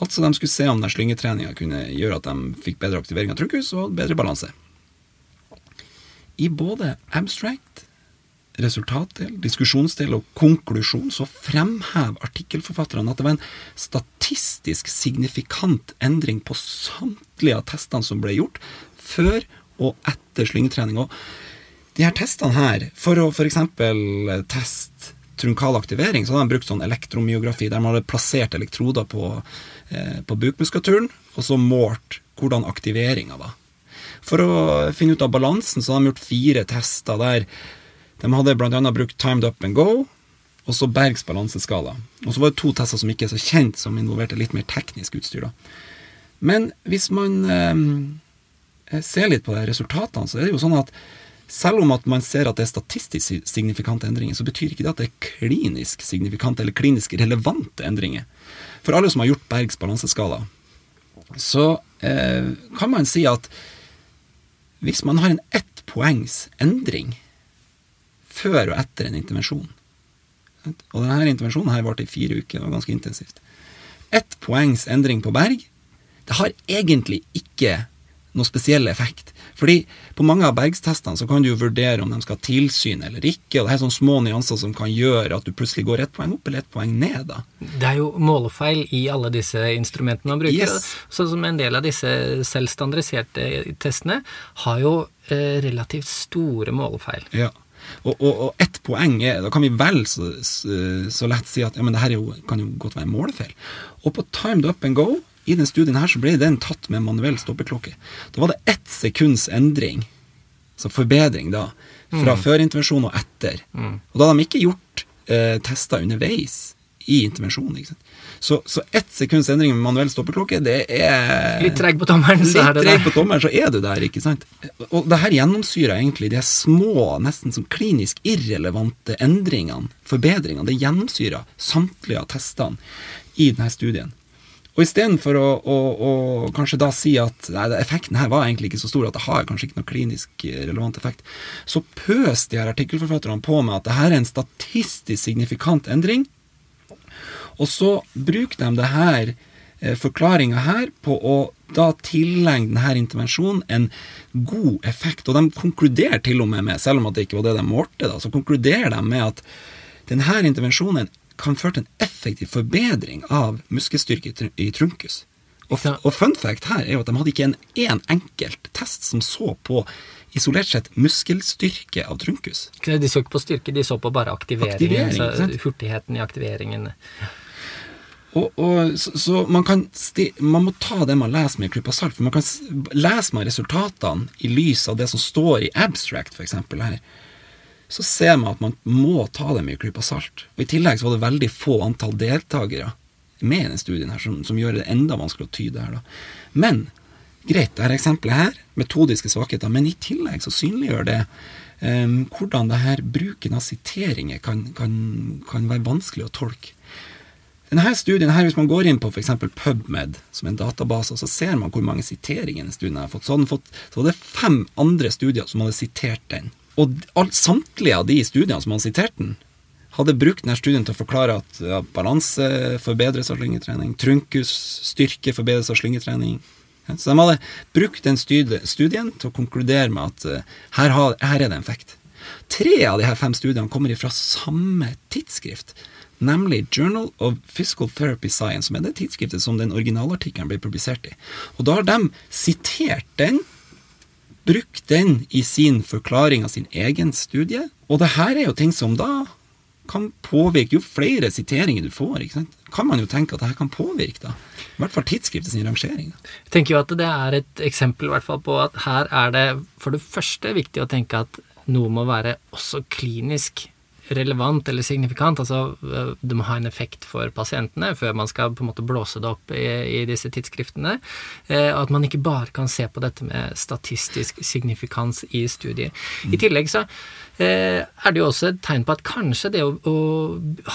Altså de skulle se om den slyngetreninga kunne gjøre at de fikk bedre aktivering av trunkus og bedre balanse. I både abstract resultatdel, diskusjonsdel og konklusjon, så fremhever artikkelforfatterne at det var en statistisk signifikant endring på samtlige av testene som ble gjort, før og etter slyngetrening. Og de her testene her, for å f.eks. teste trunkal aktivering, så hadde de brukt sånn elektromyografi, der man hadde plassert elektroder på, eh, på bukmuskulaturen, og så målt hvordan aktiveringa var. For å finne ut av balansen, så hadde de gjort fire tester der de hadde bl.a. brukt Timed Up and Go og så Bergs balanseskala. Og så var det to tester som ikke er så kjent, som involverte litt mer teknisk utstyr. da. Men hvis man eh, ser litt på de resultatene, så er det jo sånn at selv om at man ser at det er statistisk signifikante endringer, så betyr ikke det at det er klinisk signifikante eller klinisk relevante endringer. For alle som har gjort Bergs balanseskala, så eh, kan man si at hvis man har en ett poengs endring før og etter en intervensjon. Og denne intervensjonen her varte i fire uker, det var ganske intensivt. Ett poengs endring på berg, det har egentlig ikke noe spesiell effekt. Fordi på mange av bergstestene så kan du jo vurdere om de skal ha tilsyn eller ikke, og det er sånne små nyanser som kan gjøre at du plutselig går ett poeng opp eller ett poeng ned. da. Det er jo målefeil i alle disse instrumentene man bruker. Yes. Sånn som en del av disse selvstandardiserte testene har jo eh, relativt store målefeil. Ja. Og, og, og ett poeng er Da kan vi vel så, så, lett si at ja, men det her jo, kan jo godt være målefeil. Og på timed up and go, i den studien her, så ble den tatt med manuell stoppeklokke. Da var det ett sekunds endring, altså forbedring, da, fra mm. før intervensjon og etter. Mm. Og da hadde de ikke gjort eh, tester underveis i intervensjonen. ikke sant? Så, så ett sekunds endring med manuell stoppeklokke, det er Litt treg på tommelen, så er Litt det treg det. på tommelen, så er du der, ikke sant. Og det her gjennomsyrer egentlig de små, nesten som klinisk irrelevante endringene, forbedringene. Det gjennomsyrer samtlige av testene i denne studien. Og istedenfor å, å, å kanskje da si at nei, effekten her var egentlig ikke så stor, at det har kanskje ikke noe klinisk eh, relevant effekt, så pøs de her artikkelforfatterne på med at det her er en statistisk signifikant endring, og så bruker de det her eh, forklaringa her på å da tillegge denne intervensjonen en god effekt. Og de konkluderer til og med med, selv om det ikke var det de målte, da, så konkluderer de med at denne intervensjonen kan føre til en effektiv forbedring av muskelstyrke i trunkus. Og, og fun fact her er jo at de hadde ikke en én enkelt test som så på isolert sett muskelstyrke av trunkus. De så ikke på styrke, de så på bare aktiveringen. Aktivering, altså hurtigheten i aktiveringen. Og, og, så, så man, kan man må ta det man leser med en klype salt. For man kan lese man resultatene i lys av det som står i abstract, f.eks. her, så ser man at man må ta det med en klype salt. Og I tillegg så var det veldig få antall deltakere med i denne studien her, som, som gjør det enda vanskelig å tyde her. da. Men greit, det her eksempelet her, metodiske svakheter, men i tillegg så synliggjør det um, hvordan det her bruken av siteringer kan, kan, kan være vanskelig å tolke. Denne studien her, Hvis man går inn på f.eks. PubMed, som er en database, så ser man hvor mange siteringer denne studien har fått. Så, hadde den fått, så var det fem andre studier som hadde sitert den. Og alt, samtlige av de studiene som hadde sitert den, hadde brukt denne studien til å forklare at ja, balanse forbedres av slyngetrening, trunkus styrke forbedres av slyngetrening. Så de hadde brukt den studien til å konkludere med at eh, her, har, her er det en effekt. Tre av de her fem studiene kommer fra samme tidsskrift, nemlig Journal of Physical Therapy Science, som er det tidsskriftet som den originalartikkelen ble publisert i. Og da har de sitert den, brukt den i sin forklaring av sin egen studie, og det her er jo ting som da kan påvirke Jo flere siteringer du får, ikke sant? kan man jo tenke at det her kan påvirke da. I hvert fall tidsskriftet sin rangering. Jeg tenker jo at det er et eksempel hvert fall på at her er det for det første viktig å tenke at noe må være også klinisk relevant eller signifikant. Altså øh, det må ha en effekt for pasientene før man skal på en måte blåse det opp i, i disse tidsskriftene. Eh, at man ikke bare kan se på dette med statistisk signifikans i studier. I tillegg så eh, er det jo også et tegn på at kanskje det å, å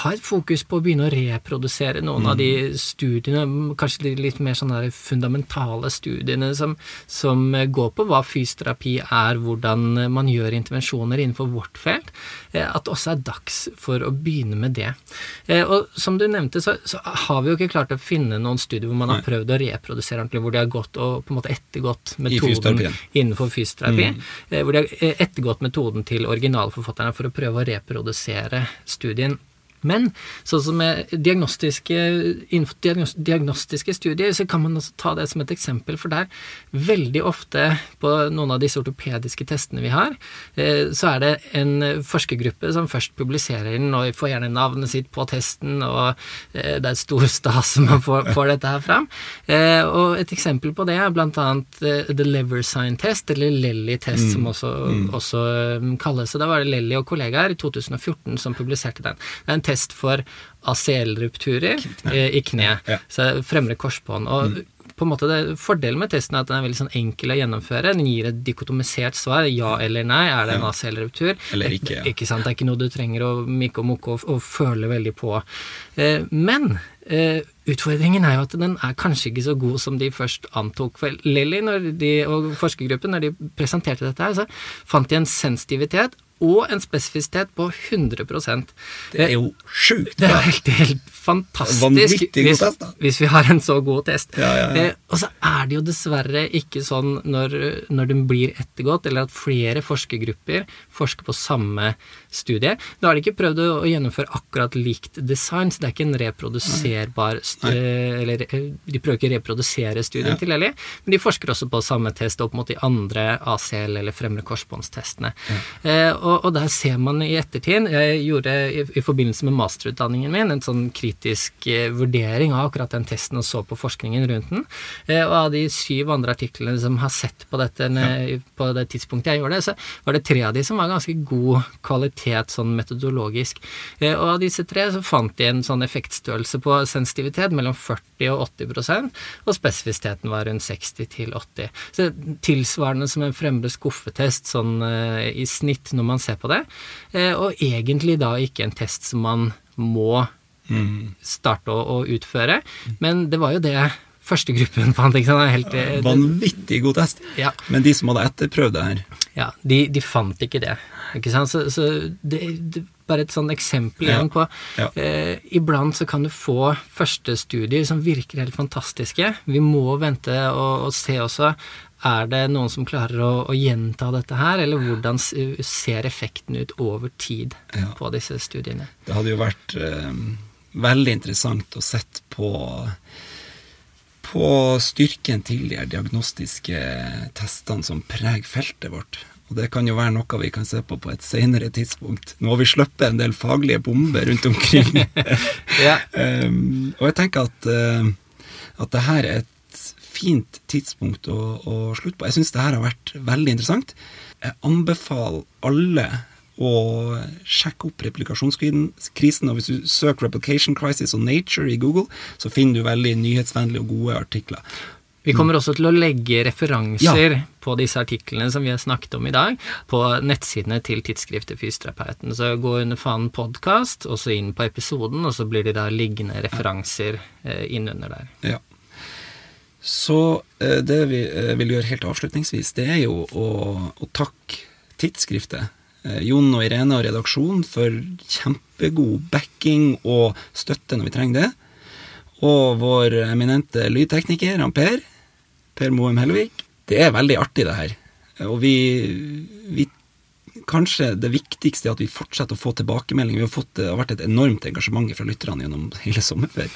ha et fokus på å begynne å reprodusere noen av de studiene, kanskje de litt mer sånn fundamentale studiene som, som går på hva fysioterapi er, hvordan man gjør intervensjoner innenfor vårt felt, eh, at det også er dags for å begynne med det. Eh, Og som du nevnte, så, så har vi jo ikke klart å finne noen studier hvor man har Nei. prøvd å reprodusere ordentlig, hvor de har gått og på en måte ettergått metoden fysioterapi. innenfor fysioterapi, eh, hvor de har eh, ettergått metoden til originalforfatterne for å prøve å reprodusere studien. Men sånn som med diagnostiske, diagnos- diagnostiske studier, så kan man også ta det som et eksempel, for der veldig ofte på noen av disse ortopediske testene vi har, eh, så er det en forskergruppe som først publiserer den, og får gjerne navnet sitt på testen, og eh, det er et stor stas man får, får dette her fram. Eh, Og et eksempel på det er blant annet The Lever Sign Test, eller Lelly-test, som også, også um, kalles. Så da var det Lelly og kollegaer i 2014 som publiserte den. Det er en test for ACL-rupturer eh, i kne, Ja. så fremre korsbånd. Og på en måte det, Fordelen med testen er at den er veldig sånn enkel å gjennomføre. Den gir et dikotomisert svar, ja eller nei. Er det en. ACL-ruptur? Eller ikke, ja. Ikke sant, Det er ikke noe du trenger å mikke og mukke og, og føle veldig på. Eh, men eh, utfordringen er jo at den er kanskje ikke så god som de først antok. For Lilly og forskergruppen, når de presenterte dette her, så fant de en sensitivitet og en spesifisitet på 100% Det er jo sjukt det er helt, helt fantastisk hvis, hvis vi har en så god test. Ja, ja, ja. Eh, og så er det jo dessverre ikke sånn når, når den blir ettergått, eller at flere forskergrupper forsker på samme studie. Da har de ikke prøvd å, å gjennomføre akkurat likt design, så det er ikke en reproduserbar st- eller eh, de prøver ikke å reprodusere studien Ja. til Eli, men de forsker også på samme test opp mot de andre ACL- eller fremre korsbåndstestene. Eh, og, og der ser man i ettertid Jeg gjorde i, i forbindelse med masterutdanningen min en sånn kritisk eh, vurdering av akkurat den testen og så på forskningen rundt den. Eh, og av de syv andre artiklene som har sett på dette ja. på det tidspunktet jeg gjorde det, så var det tre av de som var ganske god kvalitet sånn metodologisk. Eh, og av disse tre så fant de en sånn effektstørrelse på sensitivitet mellom 40 og 80% og spesifisiteten var rundt 60 til 80. Så tilsvarende som en fremre skuffetest sånn eh, i snitt når man ser på det, eh, og egentlig da ikke en test som man må starte å, å utføre, men det var jo det første gruppen fant, ikke sant? Helt, eh, Vanvittig god test. ja. Men de som hadde etterprøvd det her Ja, de, de fant ikke det. Ikke sant? Så, så det, det bare et sånn eksempel igjen på ja. eh, Iblant så kan du få førstestudier som virker helt fantastiske. Vi må vente og, og se også er det noen som klarer å, å gjenta dette her, eller hvordan ser effekten ut over tid Ja. på disse studiene? Det hadde jo vært eh, veldig interessant å sett på på styrken til de diagnostiske testene som preger feltet vårt. Og det kan jo være noe vi kan se på på et senere tidspunkt. Nå har vi sluppet en del faglige bomber rundt omkring. Ja. um, og jeg tenker at, uh, at det her er et fint tidspunkt å, å slutte på. Jeg syns det her har vært veldig interessant. Jeg anbefaler alle å sjekke opp replikasjonskrisen. Og hvis du søker 'Replication Crisis' og 'Nature' i Google, så finner du veldig nyhetsvennlige og gode artikler. Vi kommer også til å legge referanser Ja. på disse artiklene som vi har snakket om i dag, på nettsidene til tidsskriftet Fysioterapeuten. Så gå under fanen podkast, og så inn på episoden, og så blir det da liggende referanser eh, innunder der. Ja. Så eh, det vi eh, vil gjøre helt avslutningsvis, det er jo å, å takke tidsskriftet. eh, Jon og Irene og redaksjonen for kjempegod backing og støtte når vi trenger det. Og vår eminente lydtekniker, han Per, Moem Hellevik. Det er veldig artig, det her. Og vi, vi Kanskje det viktigste er at vi fortsetter å få tilbakemeldinger. Vi har fått, det har vært et enormt engasjement fra lytterne gjennom hele sommerferien.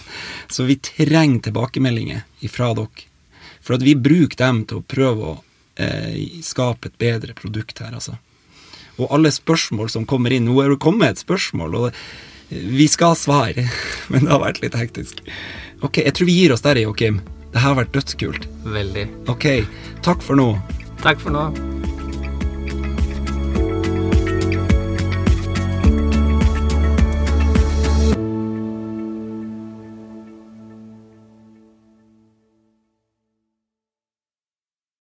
Så vi trenger tilbakemeldinger ifra dere. For at vi bruker dem til å prøve å eh, skape et bedre produkt her, altså. Og alle spørsmål som kommer inn Nå er det kommet et spørsmål, og vi skal svare. Men det har vært litt hektisk. Ok, jeg tror vi gir oss der, Joakim. Det her har vært dødskult. Veldig. Ok, takk for nå. Takk for nå.